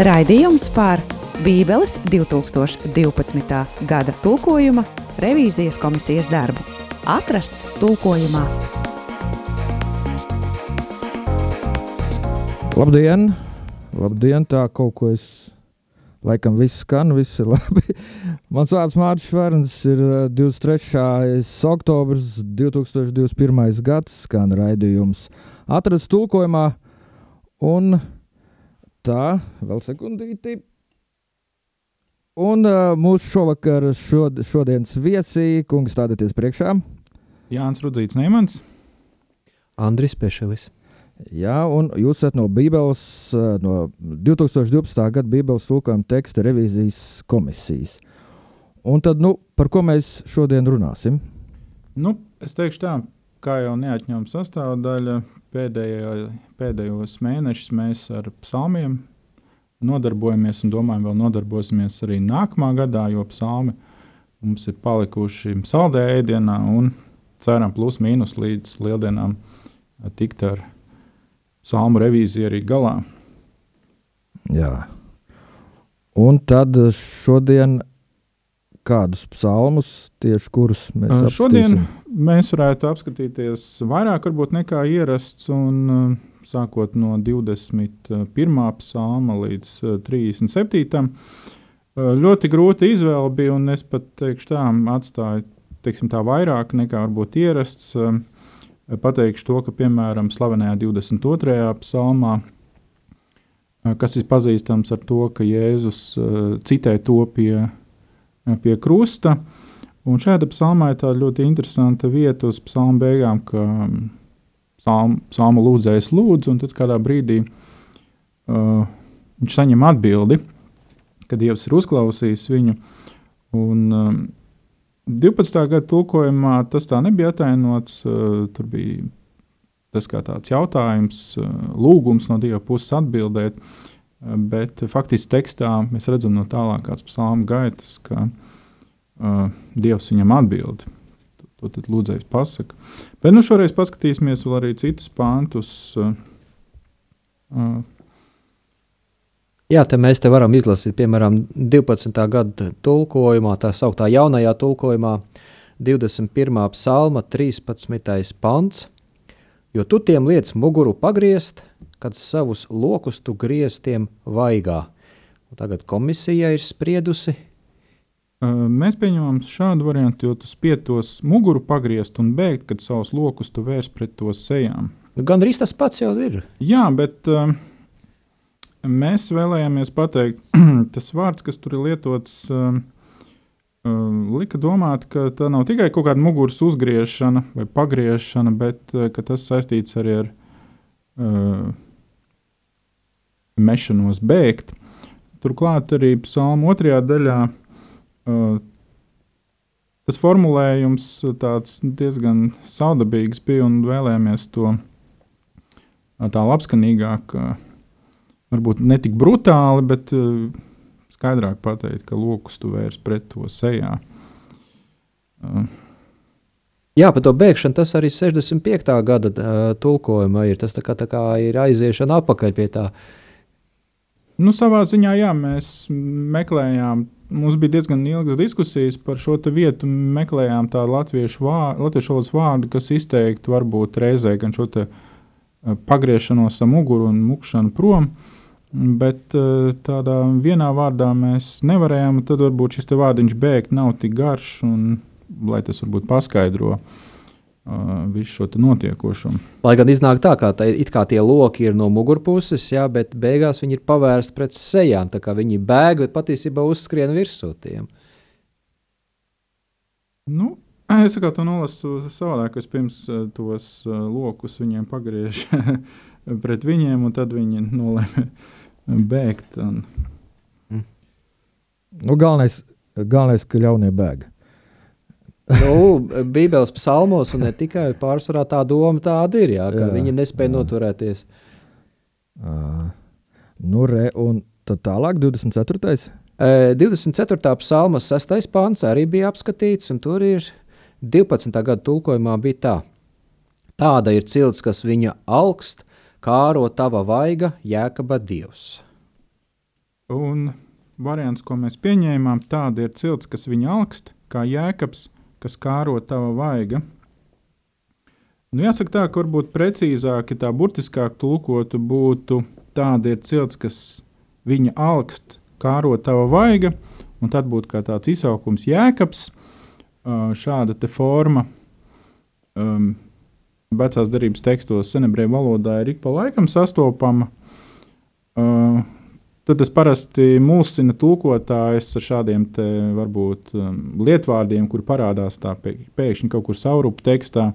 Raidījums par Bībeles 2012. gada tulkojuma revīzijas komisijas darbu. Atrasts tulkojumā. Labdien! Labdien! Tā kaut ko es laikam viss skan, viss ir labi. Mans vārds Mārcis Šverns ir 23. Eh, oktobrs 2021. gads, skan raidījums atrasts tulkojumā. Un tā, vēl sekundīti. Un uh, mūsu šovakar šod, šodienas viesi, kungs, stādieties priekšā. Jānis Rudzīts Neimans. Andris Pešelis. Jā, un jūs esat no Bībeles, no 2012. gada Bībeles tulkojuma teksta revīzijas komisijas. Un tad, nu, par ko mēs šodien runāsim? Nu, es teikšu tā, kā jau neatņemama sastāvdaļa, pēdējā, pēdējos mēnešus mēs ar psalmiem nodarbojamies un domājam, vēl nodarbosimies arī nākamā gadā, jo psalmi mums ir palikuši saldē ēdienā un ceram plus mīnus līdz lieldienām tikt ar psalmu revīziju arī galā. Jā. Un tad šodien kādus psalmus, tieši kurus mēs apskatīsim? Šodien mēs varētu apskatīties vairāk varbūt, nekā ierasts, un sākot no 21. psalma līdz 37. Ļoti grūta izvēle bija, un es pat teikšu tā, atstāju teiksim, tā vairāk nekā varbūt ierasts. Pateikšu to, ka piemēram slavenajā 22. psalmā, kas ir pazīstams ar to, ka Jēzus citē to pie pie krusta. Un šāda psalmā ir tāda ļoti interesanta vieta uz psalmu beigām, ka psalmu, psalmu lūdzējs lūdz, un tad kādā brīdī uh, viņš saņem atbildi, ka Dievs ir uzklausījis viņu. Un, um, 12. gada tulkojumā tas tā nebija atainots. Uh, tur bija tas kā tāds jautājums, uh, lūgums no Dieva puses atbildēt. Uh, Bet faktiski tekstā mēs redzam no tālākās psalma gaitas, ka uh, Dievs viņam atbild. To tad lūdzējs pasaka. Bet nu šoreiz paskatīsimies vēl arī citus pāntus. Uh, uh. Jā, te mēs te varam izlasīt, piemēram, 12. gada tulkojumā, tā sauktā jaunajā tulkojumā, 21. psalma, 13. pants. Jo tu tiem liec muguru pagriezt, kad savus lokus tu grieztiem vaigā. Un tagad komisija ir spriedusi. Mēs pieņemam šādu variantu, jo tu spietos muguru pagriezt un bēgt, kad savus lokus tu vērs pret to sejām. Nu, Gan arī tas pats jau ir. Jā, bet uh, mēs vēlējāmies pateikt, tas vārds, kas tur ir lietots, uh, lika domāt, ka tā nav tikai kaut kāda muguras uzgriešana vai pagriešana, bet tas saistīts arī ar uh, mešanos bēgt. Turklāt arī psalma otrajā daļā uh, tas formulējums diezgan saudabīgs bija un vēlējāmies to tā labskanīgāk, varbūt ne tik brutāli, bet skaidrāk pateikt, ka lokus tu vērs pret to sejā. Jā, par to bēgšanu tas arī 65. gada tulkojumā ir. Tas tā kā, tā kā ir aiziešana atpakaļ pie tā uh, Nu, savā ziņā, jā, mēs meklējām, mums bija diezgan ilgas diskusijas par šo vietu. Meklējām tādu latviešu, vārdu, latviešu valodas vārdu, kas izteikti varbūt reizē gan šo eh, pagriešanos ar muguru un mukšanu prom. Bet eh, tādā vienā vārdā mēs nevarējām, tad varbūt šis vārdiņš bēgt nav tik garš, un lai tas varbūt paskaidro. Uh, visu šo notiekošo. Lai gan iznāk tā, ka tā, kā tie loki ir no mugurpuses, jā, bet beigās viņi ir pavērsti pret sejām. Viņi bēg, bet patiesībā uzskrien virsū tiem. Nu, es kā to nolasu savādāk, es pirms tos lokus viņiem pagriežu pret viņiem, un tad viņi nolēma bēgt. Un... Nu, galvenais, galvenais, ka ļaunie bēg nu, Bībeles psalmos, un ne tikai pārsvarā tā doma tāda ir, jā, ka jā, viņi nespēja jā. noturēties. Uh, nu, re, un tad tālāk, 24. Uh, 24. psalma 6. pāns arī bija apskatīts, un tur ir 12. gada tulkojumā bija tā. Tāda ir cilts, kas viņa augst, kāro tava vaiga, jēkaba dievs. Un variants, ko mēs pieņēmām, tāda ir cilts, kas viņa augst, kā jēkabs, kas kāro tava vaiga. Nu, jāsaka tā, ka varbūt precīzāk, ja tā burtiskāk tulkotu, būtu tāda ir cilts, kas viņa augst, kāro tava vaiga, un tad būtu kā tāds izsaukums jēkabs, šāda forma. Um, vecās darbības tekstos, senebreju valodā ir ik pa laikam sastopama. Uh, Tad tas parasti mulsina tulkotājs ar šādiem te, varbūt um, lietvārdiem, kur parādās tā pēkšņi kaut kur saurupu tekstā,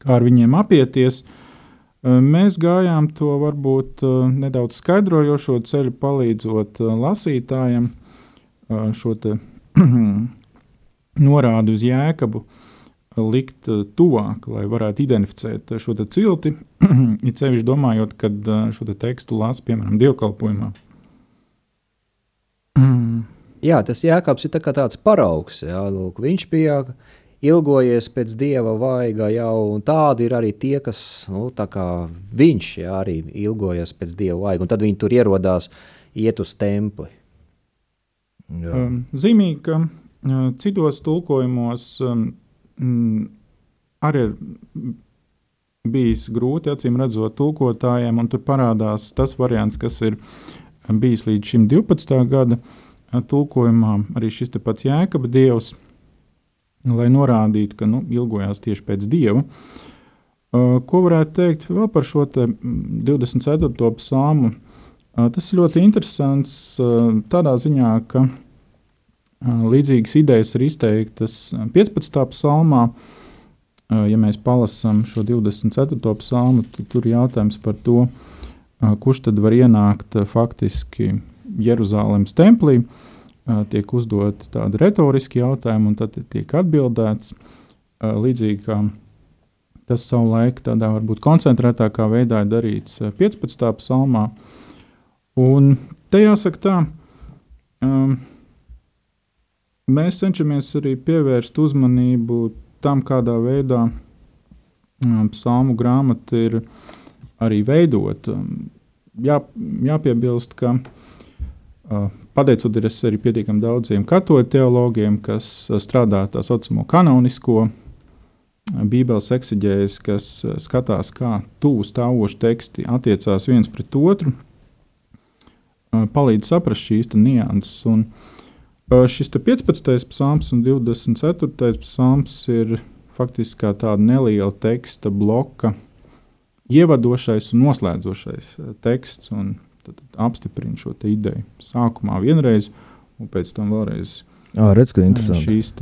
kā ar viņiem apieties. Uh, mēs gājām to varbūt uh, nedaudz skaidrojošo ceļu, palīdzot uh, lasītājiem uh, šo norādi uz jēkabu likt tuvāk, lai varētu identificēt šo cilti. It sevišķi domājot, kad šo te tekstu lasa, piemēram, dievkalpojumā. Mm. Jā, tas Jēkabs ir tā tāds paraugs. Jā, lūk, viņš bija ilgojies pēc dieva vaiga jau, un tādi ir arī tie, kas, nu, tā kā viņš jā, arī ilgojas pēc dieva vaiga, un tad viņi tur ierodās iet uz templi. Jā. Zīmīgi, ka citos tulkojumos um, mm, arī ir bijis grūti, acīm redzot, tulkotājiem, un tur parādās tas variants, kas ir uh, bijis līdz šim 12. gada tulkojumā, arī šis pats Jēkabas dievs, lai norādītu, ka nu, ilgojās tieši pēc dieva. Ko varētu teikt vēl par šo 24. psalmu? Tas ir ļoti interesants tādā ziņā, ka līdzīgas idejas ir izteiktas 15. psalmā. Ja mēs palasām šo 24. psalmu, tad tur ir jautājums par to, kurš tad var ienākt faktiski Jeruzalemes templī. Tiek uzdoti tādi retoriski jautājumi, un tad tiek atbildēts līdzīgi kā tas savulaik tādā varbūt koncentrētākā veidā ir darīts 15. psalmā. Un te jāsaka tā, um, mēs cenšamies arī pievērst uzmanību tam, kādā veidā um, psalmu grāmata ir arī veidot. Um, jā, jāpiebilst, ka uh, pateicoties arī pietiekami daudziem katoļu teologiem, kas uh, strādā tā saucamo kanonisko uh, Bībeles eksigējas, kas skatās, kā tuvu stāvoši teksti attiecās viens pret otru, palīdz saprast šīs nianses. Un šis 15. psalms un 24. psalms ir faktiski tāda neliela teksta bloka ievadošais un noslēdzošais eh, teksts, un tad, tad apstiprina šo ideju. Sākumā vienreiz, un pēc tam vēlreiz. Ah, redz, ka eh, šīs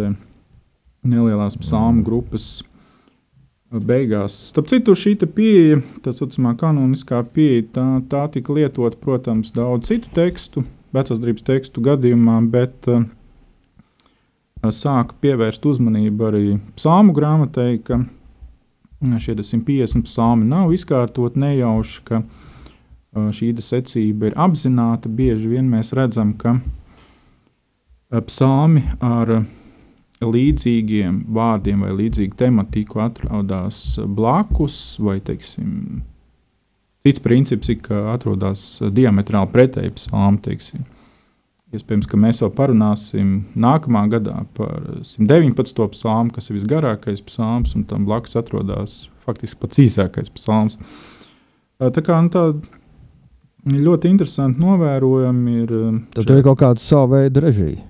nelielās psalmu mm. grupas eh, beigās. Starp citu, šī pieeja, tā saucamā kanoniskā pieeja, tā, tā tika lietota, protams, daudz citu tekstu, vecās drības tekstu gadījumā, bet uh, sāka pievērst uzmanību arī psalmu grāmatai, ka šie 150 psalmi nav izkārtot nejauši, ka šī secība ir apzināta. Bieži vien mēs redzam, ka psalmi ar līdzīgiem vārdiem vai līdzīgu tematiku atrodas blakus, vai teiksim, cits princips ir, ka atrodas diametrāli pretēji psalmi. Teiksim. Iespējams, ka mēs vēl parunāsim nākamā gadā par 119. psalmu, kas ir visgarākais psalms, un tam blakus atrodas faktiski pats īsākais psalms. Tā kā nu, tā ļoti interesanti novērojami ir. Tad šeit... ir kaut kāda sava veida režija.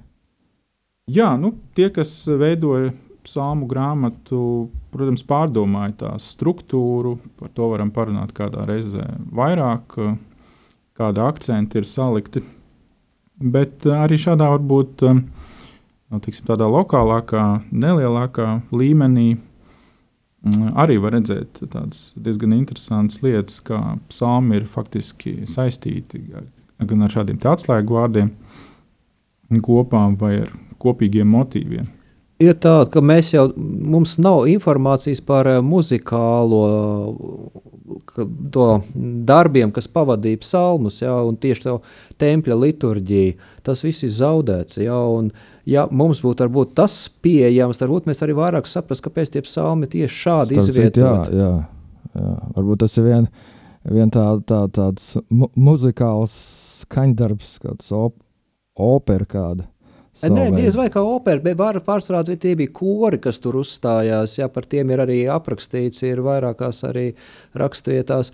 Jā, nu, tie, kas veidoja psalmu grāmatu, protams, pārdomāja tās struktūru, par to varam parunāt kādā reizē vairāk, kāda akcenti ir salikti Bet eh, arī šādā varbūt eh, nu, tiksim, tādā lokālākā, nelielākā līmenī mm, arī var redzēt tādas diezgan interesantas lietas, kā psalmi ir faktiski saistīti gan ar šādiem atslēgu vārdiem kopā vai ar kopīgiem motīviem. Ir tā, ka mēs jau mums nav informācijas par eh, muzikālo darbiem, kas pavadīja psalmus, ja, un tieši tā tempļa liturģija, tas viss ir zaudēts. Ja, un, ja mums būtu varbūt, tas pieejams, tad mēs arī vairāk saprastu, kāpēc tie psalmi tieši šādi izvietoti. Jā, jā, jā. Varbūt tas ir vien, vien tā, tā, tāds mu muzikāls skaņdarbs, kāds op opera kāda. Nē, diez vai kā opera, bet pārsvarā tie bija kori, kas tur uzstājās. Jā, par tiem ir arī aprakstīts, ir vairākās arī rakstvietās.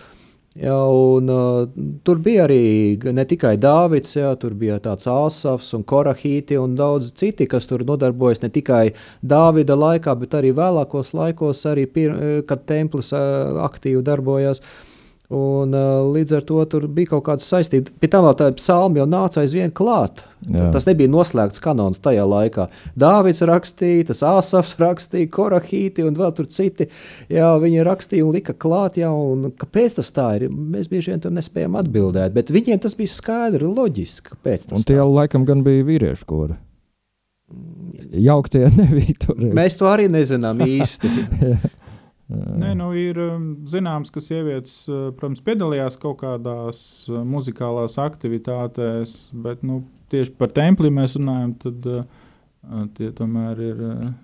Jā, un, uh, tur bija arī ne tikai Dārvids, tur bija tāds Asafs un Korahīti un daudz citi, kas tur nodarbojas ne tikai Dāvida laikā, bet arī vēlākos laikos, arī pir, kad templis uh, aktīvi darbojās. Uh, Un, uh, līdz ar to tur bija kaut kāda saistība. Pie tam vēl tāda psalma jau nāca aizvien klāt. Jā. Tas nebija noslēgts kanons tajā laikā. Dāvids rakstīja, tas Āsafs rakstīja, Korahīti un vēl tur citi. Jā, viņi rakstīja un lika klāt. Jā, un kāpēc tas tā ir? Mēs bieži vien tur nespējam atbildēt, bet viņiem tas bija skaidri, loģiski. Un tie tā? laikam gan bija vīriešu kori. Jauktie nebija tur. Mēs to arī nezinām īsti. Nē, nu ir um, zināms, ka sievietes, uh, protams, piedalījās kaut kādās uh, muzikālās aktivitātēs, bet nu, tieši par templī mēs runājam, tad uh, tie tomēr ir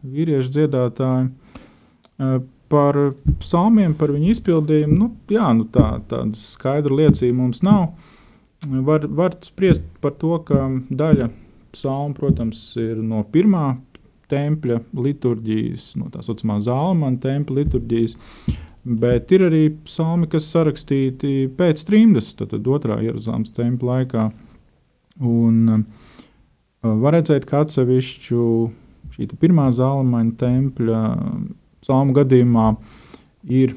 vīriešu dziedātāji. Par psalmiem, par viņu izpildījumu, nu, jā, nu tā, tādas skaidra liecība mums nav. Var, var spriest par to, ka daļa psalmu, protams, ir no pirmā tempļa liturģijas, no tā saucamā Zālamana tempļa liturģijas. Bet ir arī psalmi, kas sarakstīti pēc trimdas, tad otrā Jeruzalemes tempļa laikā. Un var redzēt, ka atsevišķu šī pirmā Zālamana tempļa psalmu gadījumā ir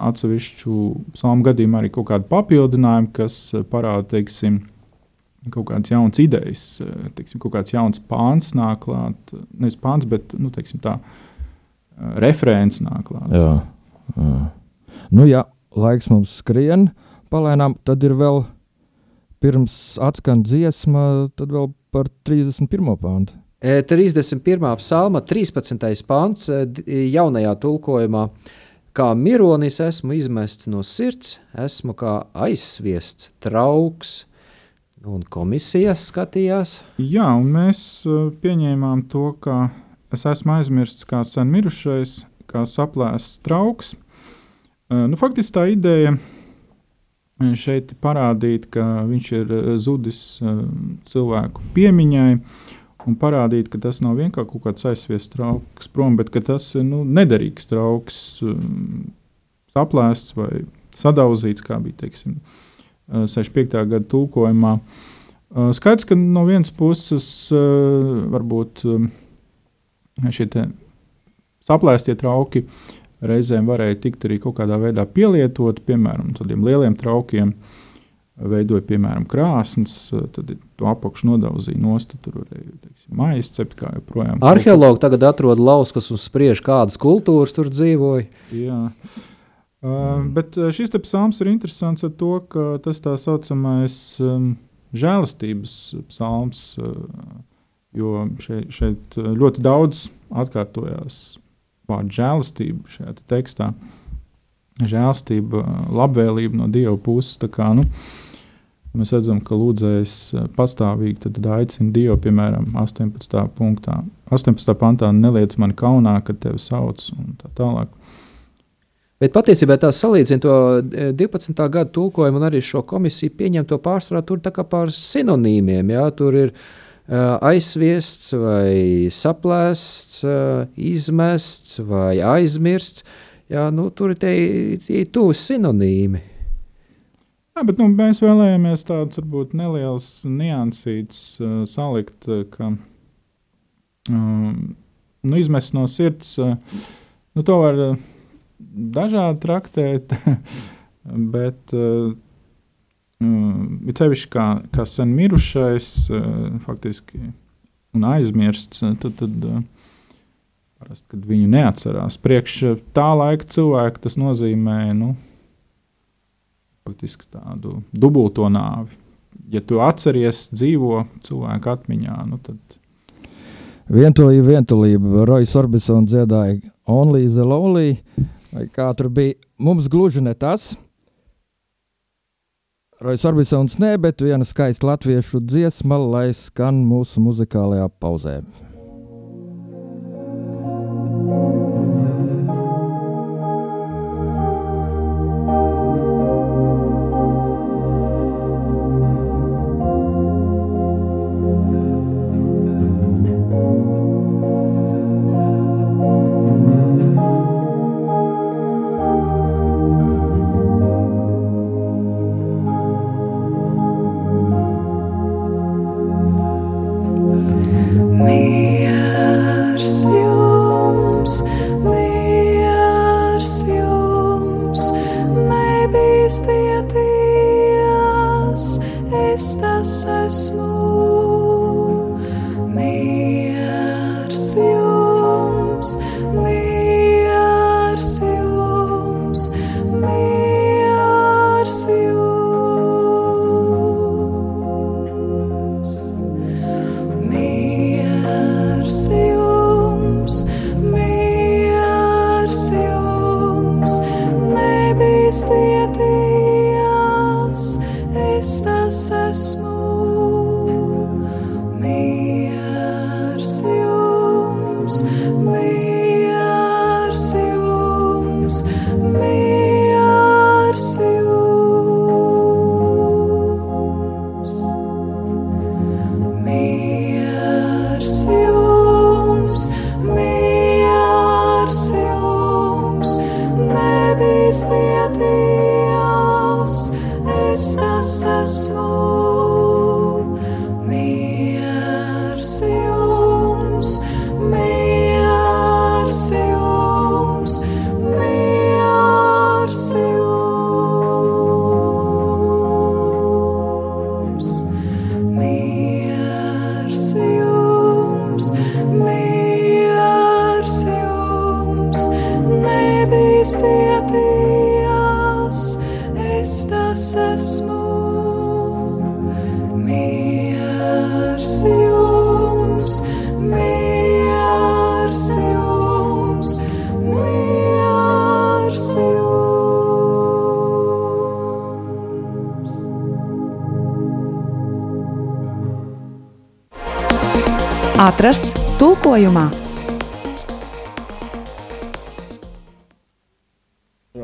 atsevišķu psalmu gadījumā arī kaut kādi papildinājumi, kas parāda, teiksim, kaut kādas jaunas idejas, eh, teiksim, kaut kāds jauns pāns nāk klāt. Nevis pāns, bet nu, teiksim, tā eh, referents nāk klāt. Jā, jā. Nu, ja laiks mums skrien palēnām, tad ir vēl pirms atskan dziesma, tad vēl par 31. pāntu. 31. psalma, 13. pāns, e, jaunajā tulkojumā. Kā mironis esmu izmests no sirds, esmu kā aizsviests trauks, Un komisija skatījās. Jā, un mēs uh, pieņēmām to, ka es esmu aizmirsts kā sen mirušais, kā saplēsts trauks. Uh, nu, faktiski tā ideja uh, šeit parādīt, ka viņš ir zudis cilvēku piemiņai, un parādīt, ka tas nav vienkārši kaut kāds aizsviests trauks prom, bet tas ir nu, nederīgs trauks, saplēsts vai sadauzīts, kā bija teiksim, 65. gada tulkojumā. Skaidrs, ka no vienas puses varbūt šie saplēstie trauki reizēm varēja tikt arī kaut kādā veidā pielietot, piemēram, tādiem lieliem traukiem. Veidoja, piemēram, krāsnes, tad to apakšu nodauzīja nost, tur varēja teiksim, maisa cept kā joprojām. Arheologi tagad atrod lauskas un spriež, kādas kultūras tur dzīvoja. Jā. Uh, bet šis psalms ir interesants ar to, ka tas tā saucamais um, žēlastības psalms, uh, jo šeit, šeit ļoti daudz atkārtojās vārdu žēlastība šajā te tekstā. Žēlastība, labvēlība no Dieva puses. Kā, nu, mēs redzam, ka lūdzējs pastāvīgi aicina Dievu, piemēram, 18. punktā, 18. pantā, neliec man kaunā, kad tevi sauc un tā tālāk. Bet patiesībā tā salīdzina to 12. E, gada tulkojumu un arī šo komisiju pieņemto pārsvarā tur kā pār sinonīmiem. Jā, tur ir uh, aizviests vai saplēsts, uh, izmests vai aizmirsts. Jā, nu, tur ir tie tuvi sinonīmi. Jā, bet nu, mēs vēlējāmies tādus varbūt nelielus niansītus uh, salikt, ka um, nu, izmest no sirds, uh, nu, to var. Uh, dažādi traktēt, bet uh, ir sevišķi kā, kā sen mirušais, uh, faktiski un aizmirsts, tad, tad uh, parasti, kad viņu neatcerās. Priekš tā laika cilvēka tas nozīmē nu, tādu dubulto nāvi. Ja tu atceries dzīvo cilvēku atmiņā, nu tad. Vientulība, vientulība. Rojas Orbisons dziedāja Only the Lonely vai kā tur bija. Mums gluži ne tas. Rojas Orbisons nē, bet viena skaista latviešu dziesma, lai skan mūsu muzikālajā pauzē. es tie ties, es tas esmu. Atrasts tulkojumā.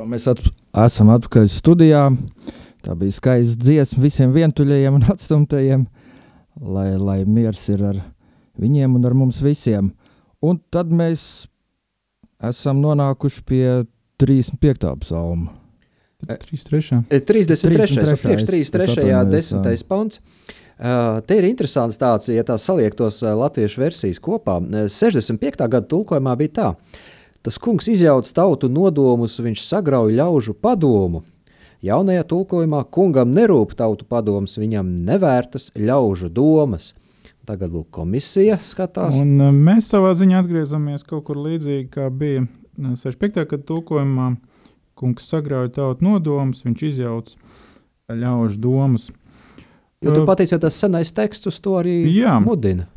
Mēs at, esam atpakaļ studijā. Tā bija skaista dziesma visiem vientuļajiem un atstumtajiem, lai, lai miers ir ar viņiem un ar mums visiem. Un tad mēs esam nonākuši pie 35. psalma. 3-3. 33. 33., priekš es 33. atvainojos, 10. pants. Uh, te ir interesants tāds, ja tā saliektos uh, latviešu versijas kopā. Uh, 65. gada tulkojumā bija tā. Tas kungs izjauc tautu nodomus, viņš sagrauj ļaužu padomu. Jaunajā tulkojumā kungam nerūp tautu padoms, viņam nevērtas ļaužu domas. Tagad lūk, komisija skatās. Un mēs savā ziņā atgriezāmies kaut kur līdzīgi, kā bija uh, 65. gada tulkojumā. Kungs sagrauj tautu nodomus, viņš izjauc ļaužu domas. Jo tu pateici, ka tas senais teksts uz to arī Jā. mudina.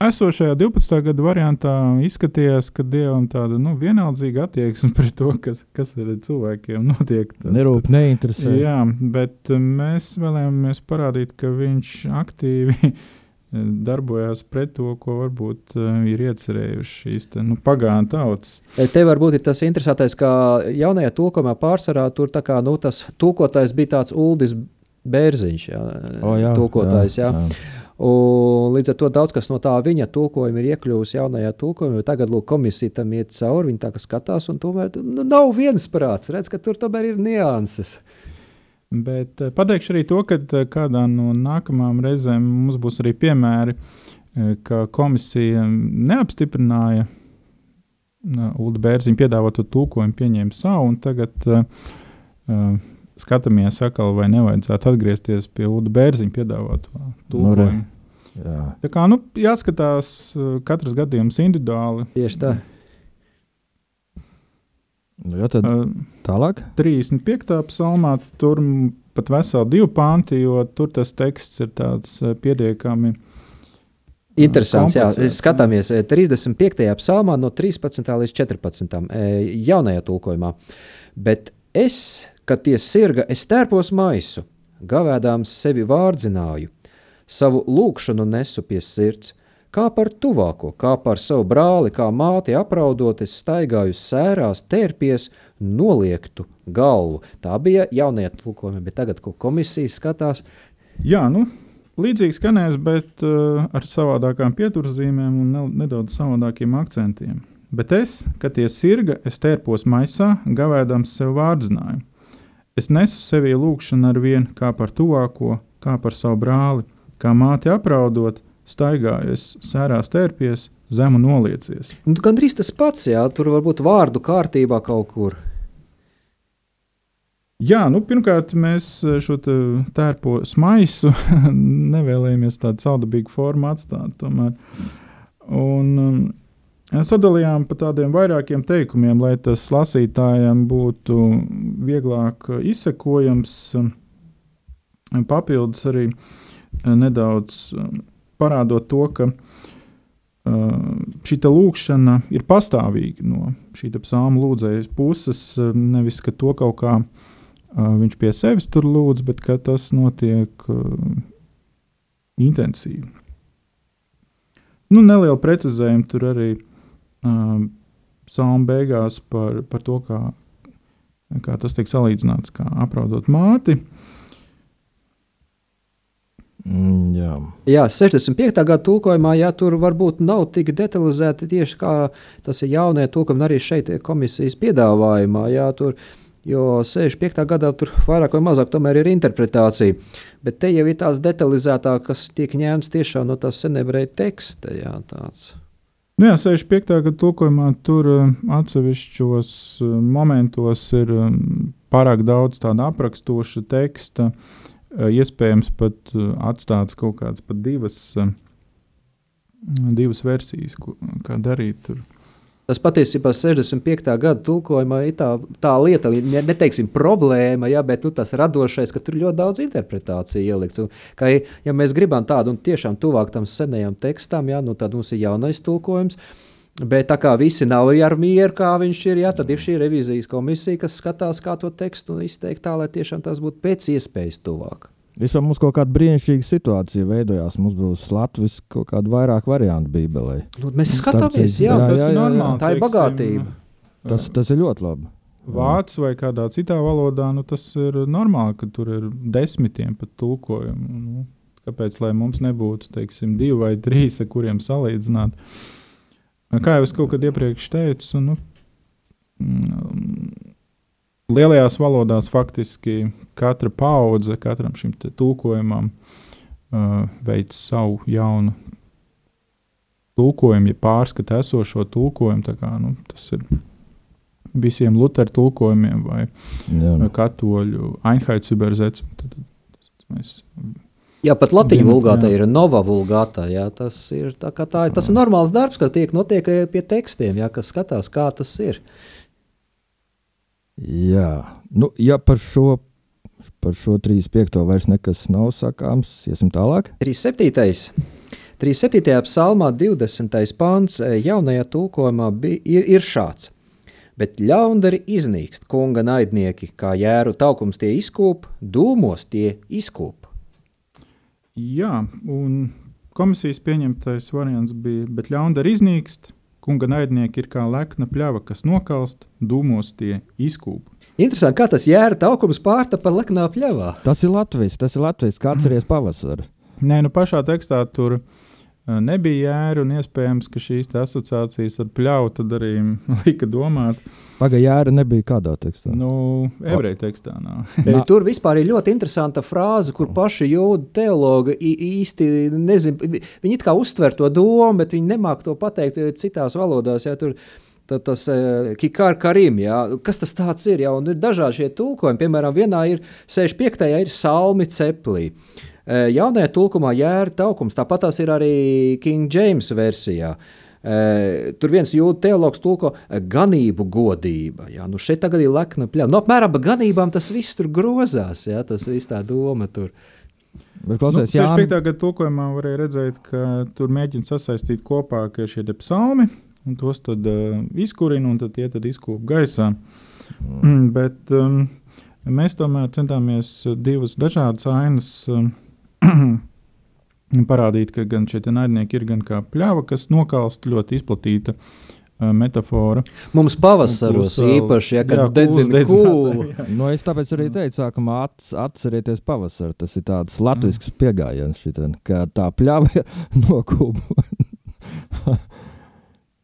Esošajā 12. gada variantā izskatījās, ka dievam tāda nu, vienaldzīga attieksme pret to, kas, kas ar cilvēkiem notiek. Nerūp, neinteresē. Jā, bet uh, mēs vēlējāmies parādīt, ka viņš aktīvi darbojās pret to, ko varbūt uh, ir iecerējuši šīs te, nu, pagānu tautas. Te varbūt ir tas interesantais, ka jaunajā tulkojumā pārsvarā tur tā kā, nu, tas tulkotājs bija tāds Uldis Bērziņš, jā, O, jā, tulkotājs. Jā, jā. Un, līdz ar to daudz kas no tā viņa tulkojuma ir iekļuvis jaunajā tulkojumā. Tagad lūk, komisija tam iet cauri, viņi tā kā skatās, un tomēr nu, nav viens prāts. Redz, ka tur tomēr ir nianses. Bet uh, pateikšu arī to, ka uh, kādā no nākamajām reizēm mums būs arī piemēri, uh, ka komisija neapstiprināja Ulu Bērziņu piedāvāto tulkojumu, pieņēma savu, un tagad uh, skatāmies, atkal, vai nevajadzētu atgriezties pie Ulu Bērziņu piedāvāto tulkojumu. Jā. Tā kā nu, jāskatās uh, katrs gadījums individuāli. Tieši tā. Nu, jā, tad Uh, tālāk. 35. psalmā tur pat veseli divi panti, jo tur tas teksts ir tāds uh, pietiekami. Interesants, jā, skatāmies e, 35. psalmā no 13. līdz 14. e, jaunajā tulkojumā. Bet es, kad tie sirga, es tērpos maisu, gavēdāms sevi vārdzināju, savu lūkšanu nesu pie sirds, kā par tuvāko, kā par savu brāli, kā māti apraudot, es staigāju sērās, tērpies, noliektu galvu. Tā bija jaunajā tulkojumā, bet tagad, ko komisija skatās, Jā, nu, līdzīgi skanēs, bet uh, ar savādākām pieturzīmēm un ne, nedaudz savādākiem akcentiem. Bet es, kad tie sirga, es tērpos maisā, gavēdams sev vārdzinājumu. Es nesu sevī lūgšanu ar vienu kā par tuvāko, kā par savu brāli, kā māti apraudot, staigājies, sērās tērpies, zemu noliecies. Nu, Gan drīz tas pats, jā, tur varbūt vārdu kārtībā kaut kur. Jā, nu, pirmkārt, mēs šo te tērpo smaisu nevēlējāmies tādu saudabīgu formu atstāt. Tomēr. Un um, sadalījām pa tādiem vairākiem teikumiem, lai tas lasītājiem būtu vieglāk izsekojams. Papildus arī uh, nedaudz um, parādot to, ka uh, šī lūkšana ir pastāvīga no šī psalma lūdzējas puses, nevis ka to kaut kā viņš pie sevis tur lūdz, bet ka tas notiek intensīvi. Nu, neliela precizējuma tur arī uh, psalma beigās par, par to, kā, kā tas tiek salīdzināts, kā apraudot māti. Mm, jā. Jā, 65. gada tulkojumā, jā, tur varbūt nav tik detalizēti tieši kā tas ir jaunie tulkojumi, arī šeit ir komisijas piedāvājumā. Jā, tur, jo 65. gadā tur vairāk vai mazāk tomēr ir interpretācija. Bet te jau ir tāds detalizētāk, kas tiek ņemts tiešām no tās senebreja teksta. Jā, tāds. Nu, jā, 65. gada tulkojumā tur uh, atsevišķos uh, momentos ir um, pārāk daudz tādu aprakstoša teksta. Iespējams, pat atstāts kaut kādas pat divas, divas versijas, ko, kā darīt tur. Tas patiesībā 65. gada tulkojumā ir tā, tā lieta, ne, neteiksim problēma, ja, bet nu, tas radošais, ka tur ļoti daudz interpretāciju ielikts. Un, ka, ja mēs gribam tādu un tiešām tuvāk tam senajam tekstam, ja, nu, tad mums ir jaunais tulkojums. Bet tā kā visi nav ar mieru, kā viņš ir, ja, tad ir šī revizijas komisija, kas skatās, kā to tekstu izteikt tā, lai tiešām tas būtu pēc iespējas tuvāk. Vispār mums kaut kāda brīnišķīga situācija veidojās. Mums būs Latvijas kaut kāda vairāk variantu Bībelē. Nu, mēs skatāmies, jā, jā, tas jā, ir jā, normāli. Tā ir bagātība. Tas, tas ir ļoti labi. Vācu vai kādā citā valodā, nu, tas ir normāli, ka tur ir desmitiem pat tulkojumu. Nu, kāpēc lai mums nebūtu teiksim, divi vai trīs, ar kuriem salīdzināt? Kā jau es kaut kad iepriekš teicu, nu, mm, lielajās valodās faktiski katra paudze, katram šim te tulkojumam uh, veids savu jaunu tulkojumu, ja pārskata esošo tulkojumu. Kā, nu, tas ir visiem Lutera tulkojumiem vai Jā. katoļu Einheits übersetzung. Tad, tad mēs Jā, pat latviešu vulgāta jā. ir nova vulgāta. Jā, tas ir, tā, tā, ir- tas ir normāls darbs, kas tiek notiek eh, pie tekstiem, jā, kas skatās, kā tas ir. Jā, nu, ja par šo, par šo 35. vairs nekas nav sakāms, iesim tālāk. 37. 37. psalmā 20. pāns eh, jaunajā tulkojumā bija, ir, ir šāds. Bet ļaundari iznīkst, kunga naidnieki, kā jēru taukums tie izkūp, dūmos tie izkūp. Jā, un komisijas pieņemtais variants bija, bet ļaundari iznīkst, kunga naidnieki ir kā lekna pļava, kas nokalst, dūmos tie izkūp. Interesanti, kā tas jēra taukums pārtapa leknā pļavā. Tas ir Latvijas, tas ir Latvijas, kā atceries pavasari. Nē, nu pašā tekstā tur uh, nebija jēra, un iespējams, ka šīs te asociācijas ar pļauju tad arī lika domāt. Pagaidām, jēra nebija kādā tekstā. Nu, ebreju tekstā nav. Na. Tur vispār ir ļoti interesanta frāze, kur paši jūdu teologi i- īsti nezina. Viņi it kā uztver to domu, bet viņi nemāk to pateikt citās valodās. Jā, tur, Tad tas ir Kikāra Karim. Jā. Kas tas tāds ir? Jā, un ir dažādi šie tulkojumi. Piemēram, vienā ir 65. ir salmi ceplī. Eh, Jaunajā tulkumā jēra taukums, tāpat tās ir arī King James versijā. Eh, Tur viens jūtas teologs tulko eh, ganību godība. Jā, nu šeit tagad ir lekna pļāva. Nu, apmēram par ganībām tas viss tur grozās. Jā, tas viss tā doma tur. Bet, Nu, klausies, 65. Jāni, gada tulkojumā varēja redzēt, ka tur mēģina sasaistīt kopā šie psalmi, un tos tad uh, izkurina, un tad tie tad izkūp gaisā. Mm. Bet um, mēs tomēr centāmies divas dažādas ainas um, parādīt, ka gan šie naidnieki ir gan kā pļava, kas nokalst ļoti izplatīta uh, metafora. Mums pavasaros vēl- īpaši, ja, kad dedzina kūlu. nu, es tāpēc arī teicu, sākumā ats, atcerieties pavasari. Tas ir tāds latvisks pieejams, ka tā pļāva nokūpa.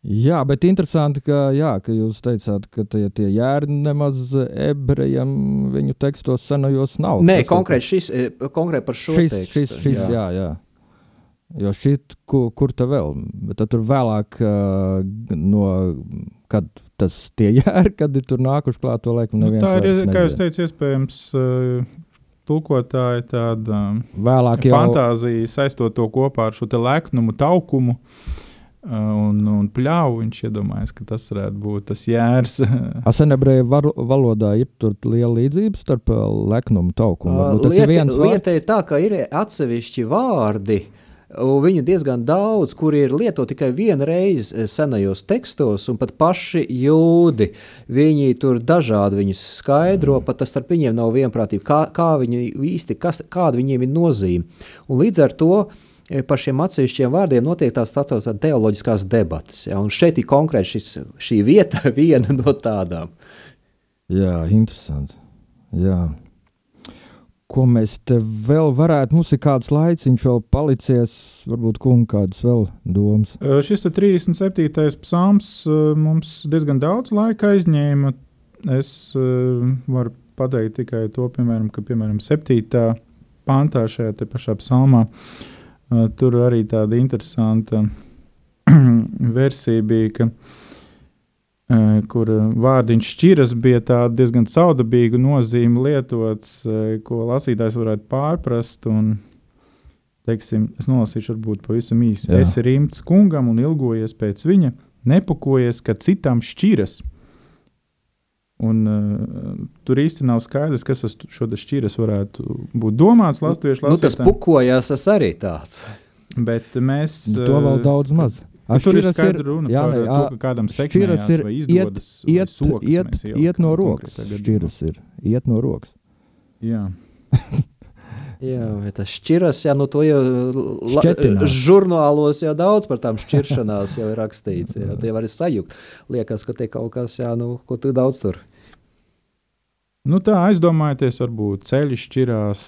Jā, bet interesanti, ka, jā, ka jūs teicāt, ka tie, tie jēri nemaz ebrejiem viņu tekstos senajos nav. Nē, Tas konkrēti šis, eh, konkrēti par šo šis, tekstu. šis, šis, jā. jā, jā. Jo šit, kur, kur te vēl? Bet tad tur vēlāk, uh, no, kad tas tie jēri, kad ir tur nākuši klāt to laiku. Nu, neviens tā ir, vairs kā jūs teicat, iespējams, uh, tulkotāji tāda um, Vēlāk jau fantāzija saistot to kopā ar šo te leknumu, taukumu. uh, Un, un pļāvu viņš iedomājas, ka tas varētu būt tas jērs. Asenebreju valodā ir tur liela līdzība starp ā, leknumu taukumu. Varbūt Tas ir Lieta, lieta ir tā, ka ir atsevišķi vārdi. un Viņu diezgan daudz, kuri ir lietoti tikai vienu reizi eh, senajos tekstos, un pat paši jūdi. Viņi tur dažādi viņus skaidro, pat tas starp viņiem nav vienprātība. Kā, kā viņi īsti, kas, kāda viņiem ir nozīme. Un līdz ar to eh, par šiem atsevišķiem vārdiem notiek tās tā saucamās teoloģiskās debatas. Ja? Un šeit ir konkrēti šis, šī vieta, viena no tādām. Jā, interesanti. Jā. Ko mēs te vēl varētu? Mums ir kāds laiciņš vēl palicies, varbūt kungi kādas vēl domas. Uh, Šis te 37. psalms uh, mums diezgan daudz laika aizņēma. Es varu pateikt tikai to, piemēram, ka piemēram 7. pāntā šajā pašā psalmā uh, tur arī tāda interesanta versija bija, ka uh, kur uh, vārdiņš šķiras bija tāda diezgan caudabīga nozīme lietots, uh, ko lasītājs varētu pārprast. Un, teiksim, es nolasīšu, varbūt pavisam īsi. Jā. Es ir imts kungam un ilgojies pēc viņa, nepakojies, ka citam šķiras. Un, uh, tur īsti nav skaidrs, kas tas šo te šķiras varētu būt domāts latviešu Nu, tas pukojās, tas arī tāds. Bet mēs Nu, to vēl uh, daudz maz. Nu, tur ir skaidra runa jā, par nē, to, ka kādam sekmējās ir vai iet, izdodas vai iet, sokas iet, iet, ieliekam no rokas. Šķiras ir. Iet no rokas. Jā. Jā, vai tas šķiras, jā, nu to jau la, Šķetinās. žurnālos jau daudz par tām šķiršanās jau ir rakstīts. Jā, tie var arī sajūgt. Liekas, ka tie kaut kas, jā, nu, ko tu daudz tur. Nu, tā aizdomājieties, varbūt ceļš šķirās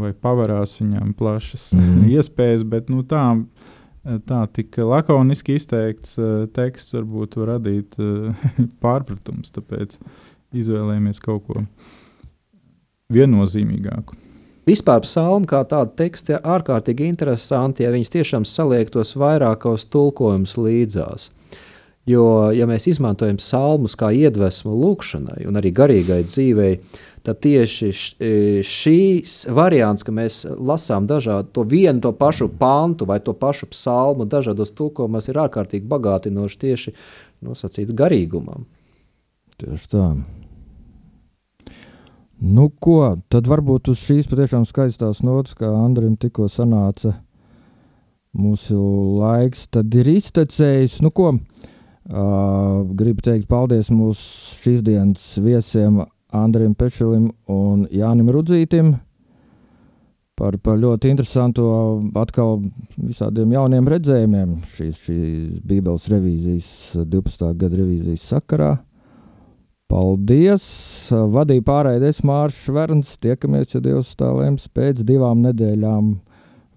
vai pavarās viņam plašas Mhm. iespējas, bet nu, tā, tā tik lakoniski izteikts uh, teksts varbūt var radīt uh, pārpratums. Tāpēc izvēlējāmies kaut ko viennozīmīgāku. Vispār psalmi kā tāda teksta ir ārkārtīgi interesanti, ja viņas tiešām saliektos vairākos tulkojumus līdzās. Jo, ja mēs izmantojam psalmus kā iedvesmu lūkšanai un arī garīgai dzīvei, tad tieši e, šīs variants, ka mēs lasām dažādu to vienu to pašu pantu vai to pašu psalmu dažādos tulkojumos, ir ārkārtīgi bagātinoši tieši nosacīt garīgumam. Tieši tā. Nu, ko? Tad varbūt uz šīs patiešām skaistās notas, kā Andrim tikko sanāca mūsu laiks, tad ir iztecējis. Nu, ko? Uh, gribu teikt paldies mūsu šīs dienas viesiem Andrim Pečelim un Jānim Rudzītim par, par ļoti interesantu atkal visādiem jauniem redzējumiem šīs, šīs Bībeles revīzijas, 12. gada revīzijas sakarā. Paldies! Vadīja pārējais Mārcis Šverns. Tiekamies, ja Dievs tā lems, pēc divām nedēļām.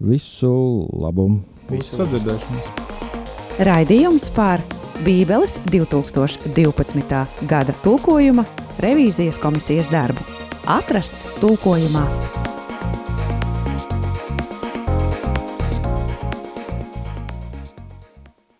Visu labumu! Visu sadzirdēšanos! Raidījums par Bībeles 2012. gada tulkojuma revīzijas komisijas darbu. Atrasts tulkojumā